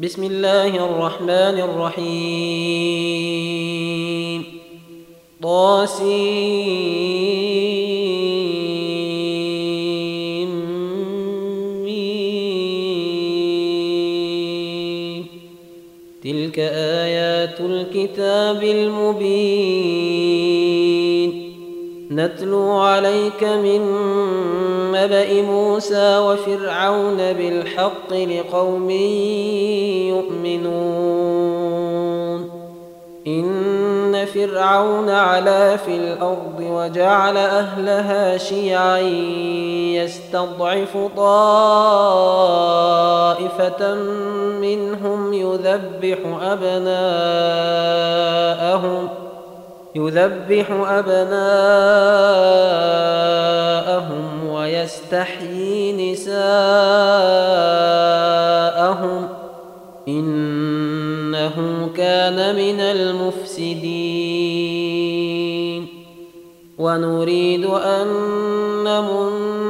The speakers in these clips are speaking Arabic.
بسم الله الرحمن الرحيم طاسيم ميم. تلك آيات الكتاب المبين نتلو عليك من نبأ موسى وفرعون بالحق لقوم يؤمنون. إن فرعون علا في الأرض وجعل أهلها شيعا يستضعف طائفة منهم يذبح أبناءهم يذبح أبناءهم ويستحيي نساءهم إنه كان من المفسدين. ونريد أن نمن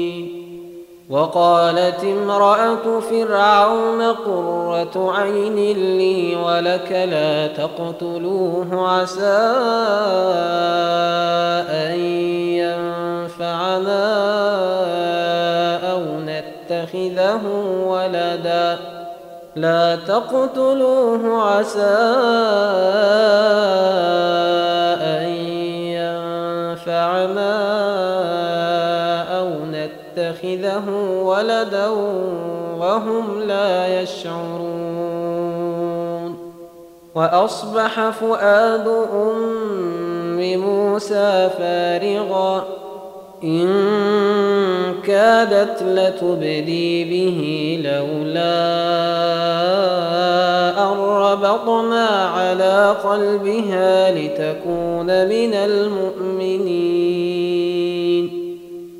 وقالت امرأة فرعون قرة عين لي ولك لا تقتلوه عسى أن ينفعنا أو نتخذه ولدا. لا تقتلوه عسى أن ينفعنا نتخذه ولدا وهم لا يشعرون وأصبح فؤاد أم موسى فارغا إن كادت لتبدي به لولا أن ربطنا على قلبها لتكون من المؤمنين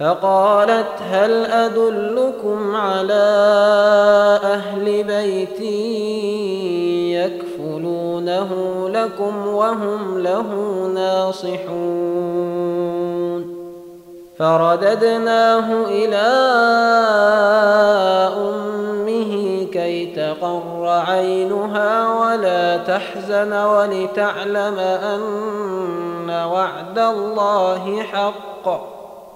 فقالت هل أدلكم على أهل بيت يكفلونه لكم وهم له ناصحون؟ فرددناه إلى أمه كي تقر عينها ولا تحزن ولتعلم أن وعد الله حق.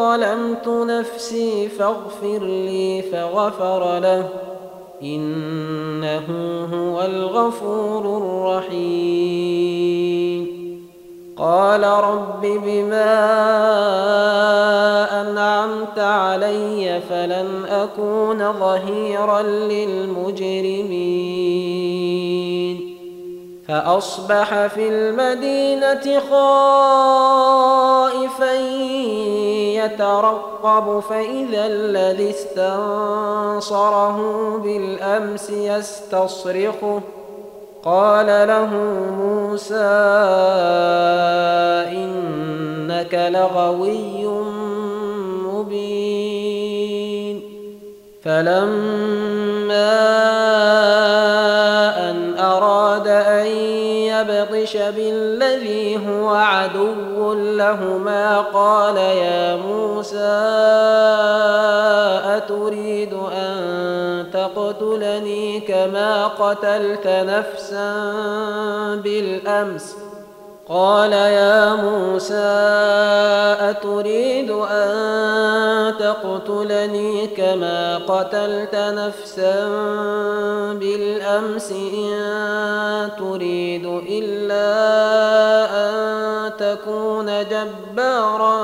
ظلمت نفسي فاغفر لي فغفر له. إنه هو الغفور الرحيم. قال رب بما أنعمت علي فلن أكون ظهيرا للمجرمين. فأصبح في المدينة خائفا يترقب فإذا الذي استنصره بالأمس يستصرخه. قال له موسى إنك لغوي مبين. فلما يبطش بالذي هو عدو لهما. قال يا موسى أتريد أن تقتلني كما قتلت نفسا بالأمس ۖ؟ قال يا موسى أتريد أن تقتلني كما قتلت نفسا بالأمس إن تريد إلا أن تكون جبارا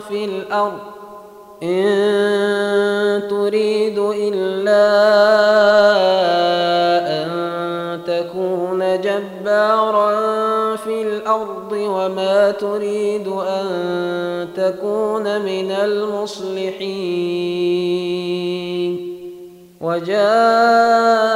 في الأرض. إن تريد إلا أن في الأرض وما تريد أن تكون من المصلحين. وجاء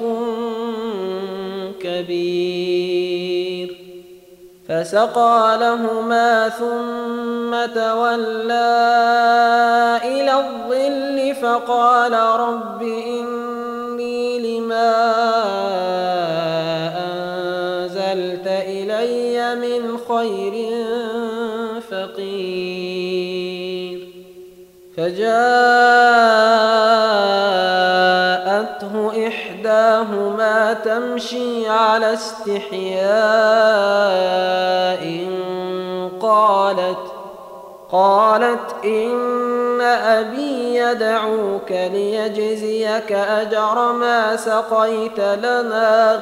فسقى لهما ثم تولى إلى الظل فقال رب إني لما من خير فقير فجاءته تمشي على استحياء. قالت قالت إن أبي يدعوك ليجزيك أجر ما سقيت لنا.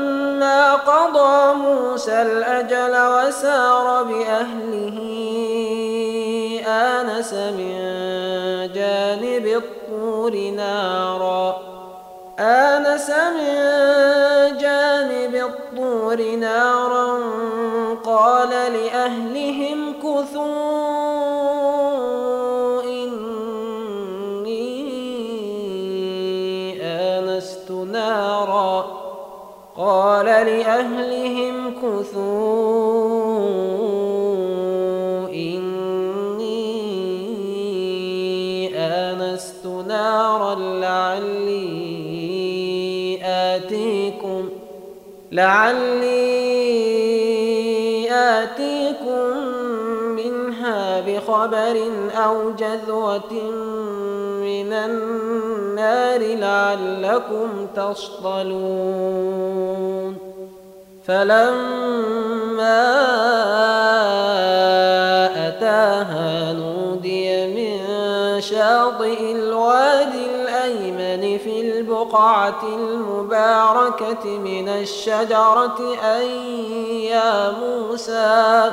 قضى موسى الأجل وسار بأهله آنس من جانب الطور نارا آنس من جانب الطور نارا قال لأهلهم كثوا لعلي آتيكم منها بخبر أو جذوة من النار لعلكم تصطلون. فلما أتاها نودي من شاطئ الوادي الأيمن في البقعة المباركة من الشجرة أن يا موسى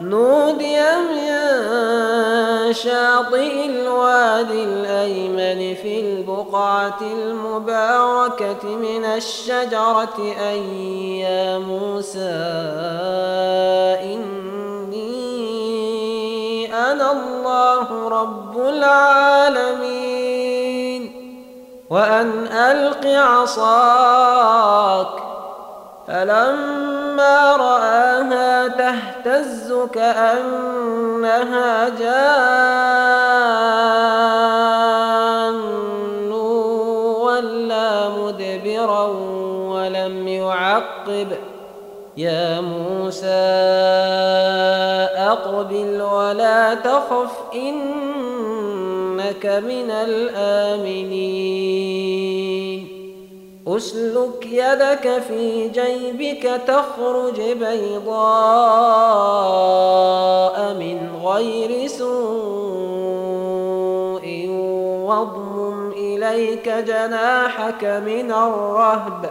نودي من شاطئ الوادي الأيمن في البقعة المباركة من الشجرة أن يا موسى إني أنا الله رب العالمين. وأن ألق عصاك فلما رآها تهتز كأنها جان. ولا مدبرا ولم يعقب. يا موسى أقبل ولا تخف إنك من الآمنين. أسلك يدك في جيبك تخرج بيضاء من غير سوء واضمم إليك جناحك من الرهب.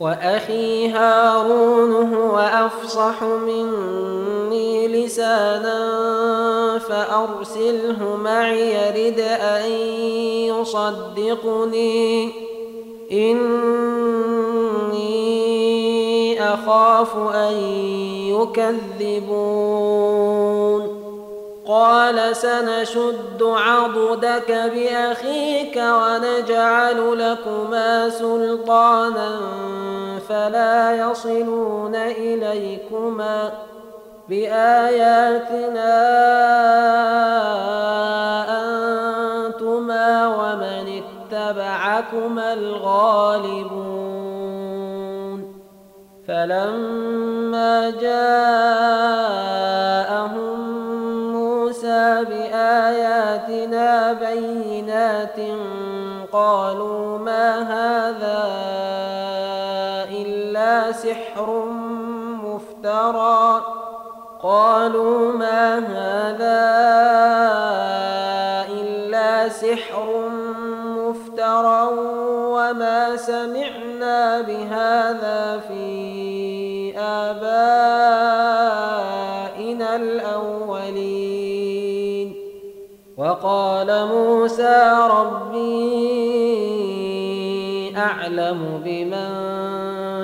وأخي هارون هو أفصح مني لسانا فأرسله معي يرد أن يصدقني. إني أخاف أن يكذبون. قال سنشد عضدك بأخيك ونجعل لكما سلطانا فلا يصلون إليكما بآياتنا أنتما ومن اتبعكما الغالبون. فلما جاءهم موسى بآياتنا بينات قالوا ما هذا سحر مفترى. قالوا ما هذا إلا سحر مفترى وما سمعنا بهذا في آبائنا الأولين. وقال موسى ربي أعلم بمن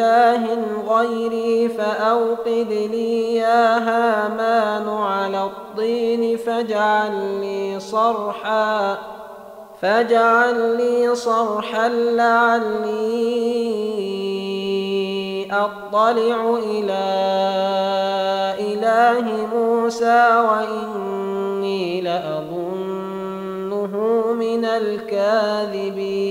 إله غيري فأوقد لي يا هامان على الطين فاجعل لي صرحا فاجعل لي صرحا لعلي أطلع إلى إله موسى وإني لأظنه من الكاذبين.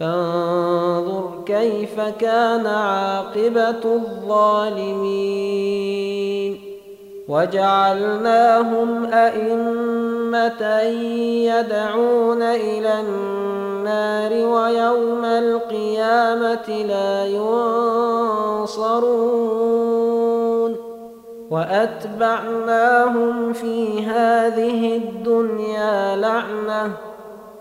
فانظر كيف كان عاقبة الظالمين. وجعلناهم أئمة يدعون إلى النار ويوم القيامة لا ينصرون. وأتبعناهم في هذه الدنيا لعنةً.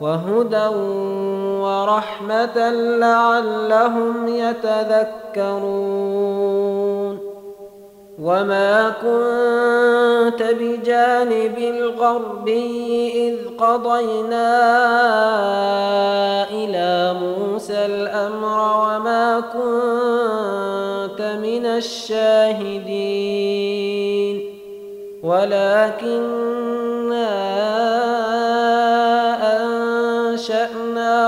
وهدى ورحمة لعلهم يتذكرون. وما كنت بجانب الغربي إذ قضينا إلى موسى الأمر وما كنت من الشاهدين. ولكننا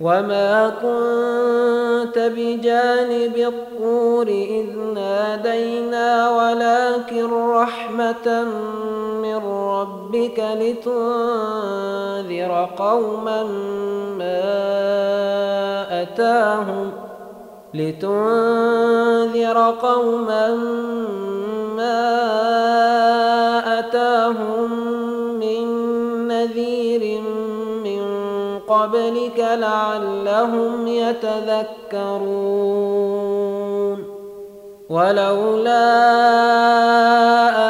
وما كنت بجانب الطور إذ نادينا ولكن رحمة من ربك لتنذر قوما ما أتاهم لتنذر قوما ما أتاهم قبلك لعلهم يتذكرون. ولولا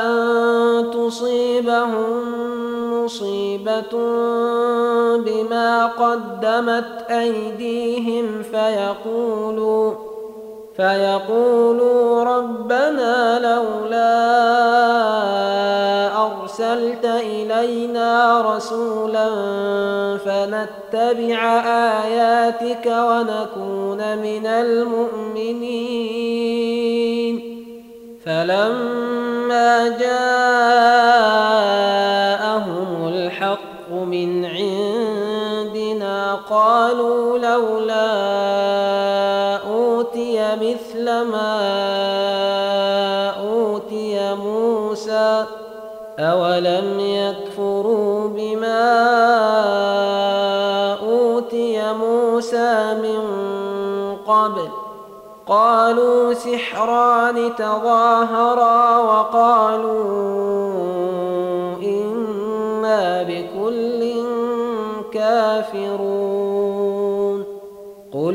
أن تصيبهم مصيبة بما قدمت أيديهم فيقولوا فيقولوا ربنا لولا أرسلت إلينا رسولا فنتبع آياتك ونكون من المؤمنين. فلما جاءهم الحق من عندنا قالوا لولا ما أوتي موسى أولم يكفروا بما أوتي موسى من قبل؟ قالوا سحران تظاهرا وقالوا إنا بكل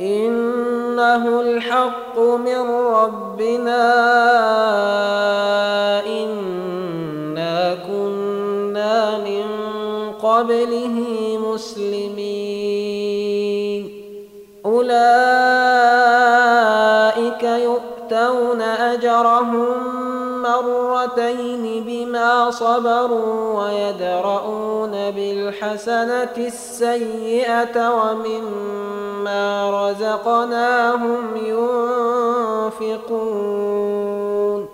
إنه الحق من ربنا إنا كنا من قبله مسلمين. أولئك يؤتون أجرهم مرتين بما صبروا ويدرؤون بالحسنة السيئة ومما رزقناهم ينفقون.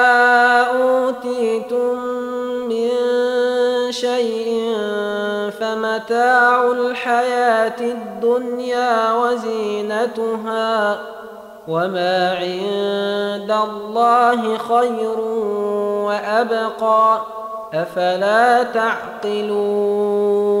فمتاع الحياة الدنيا وزينتها وما عند الله خير وأبقى أفلا تعقلون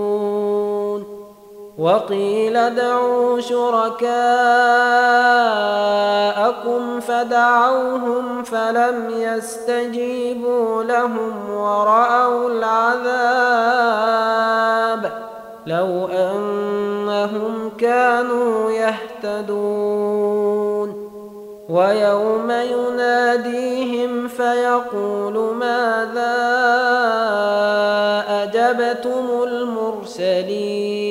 وقيل ادعوا شركاءكم فدعوهم فلم يستجيبوا لهم ورأوا العذاب لو أنهم كانوا يهتدون ويوم يناديهم فيقول ماذا أجبتم المرسلين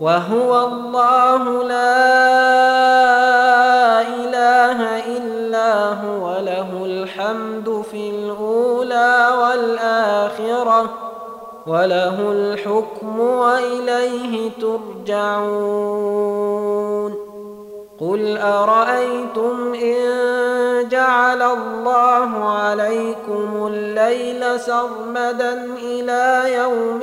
وهو الله لا إله إلا هو له الحمد في الأولى والآخرة وله الحكم وإليه ترجعون. قل أرأيتم إن جعل الله عليكم الليل سرمدا إلى يوم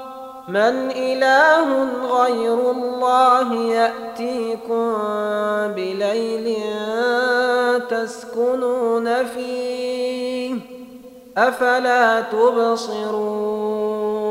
من إله غير الله يأتيكم بليل تسكنون فيه أفلا تبصرون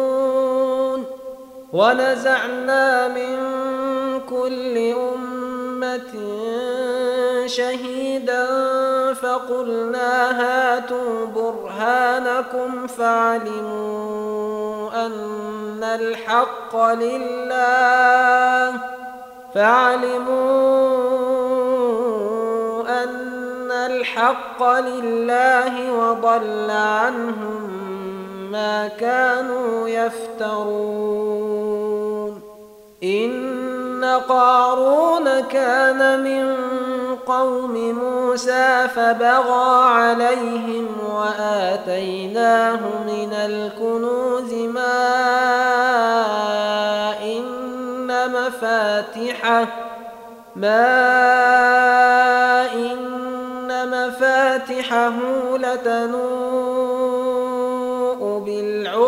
ونزعنا من كل أمة شهيدا فقلنا هاتوا برهانكم فعلموا أن الحق لله فعلموا أن الحق لله وضل عنهم ما كانوا يفترون. إن قارون كان من قوم موسى فبغى عليهم وآتيناه من الكنوز ما إن مفاتحه ما إن مفاتحه لتنوء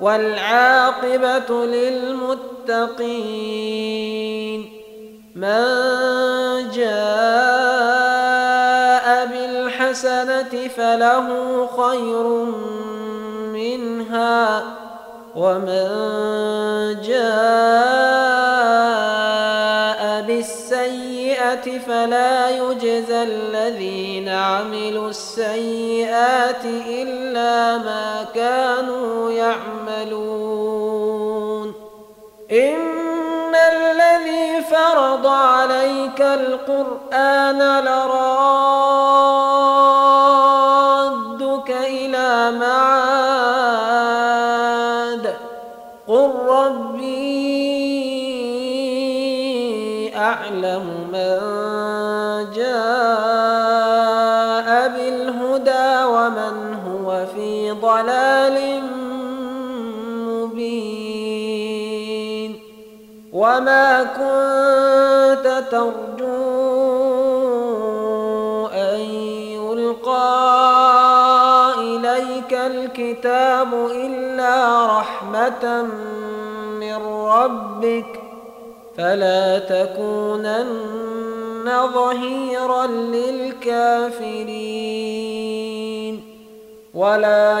والعاقبة للمتقين من جاء بالحسنة فله خير منها ومن جاء بالسيئة فلا يجزى الذين عملوا السيئات إلا ما كانوا يعملون. إن الذي فرض عليك القرآن لرادك وما كنت ترجو أن يلقى إليك الكتاب إلا رحمة من ربك فلا تكونن ظهيرا للكافرين ولا